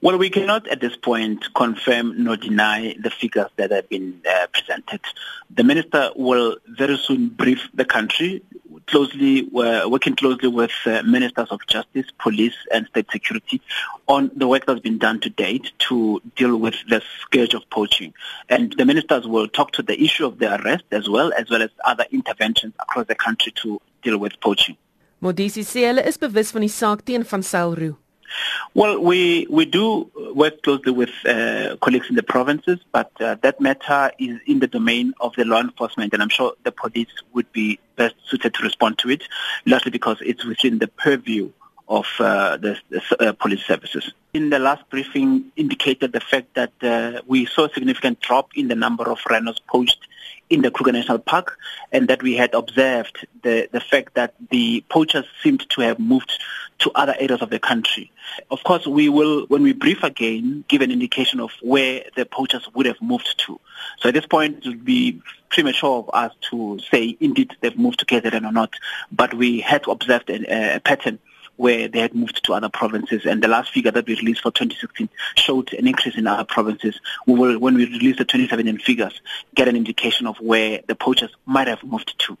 Well, we cannot at this point confirm nor deny the figures that have been uh, presented. The minister will very soon brief the country, closely uh, working closely with uh, ministers of justice, police, and state security on the work that's been done to date to deal with the scourge of poaching. And the ministers will talk to the issue of the arrest as well, as well as other interventions across the country to deal with poaching. Modise is bewus van die saak teen van Zyl Roux. Well, we, we do work closely with uh, colleagues in the provinces, but uh, that matter is in the domain of the law enforcement, and I'm sure the police would be best suited to respond to it, largely because it's within the purview of uh, the, the uh, police services. In the last briefing, indicated the fact that uh, we saw a significant drop in the number of rhinos poached in the Kruger National Park, and that we had observed the, the fact that the poachers seemed to have moved to other areas of the country. Of course, we will, when we brief again, give an indication of where the poachers would have moved to. So at this point, it would be premature of us to say indeed they've moved to KZN or not, but we had observed a, a pattern where they had moved to other provinces. And the last figure that we released for 2016 showed an increase in other provinces. We will, when we release the 2017 figures, get an indication of where the poachers might have moved to.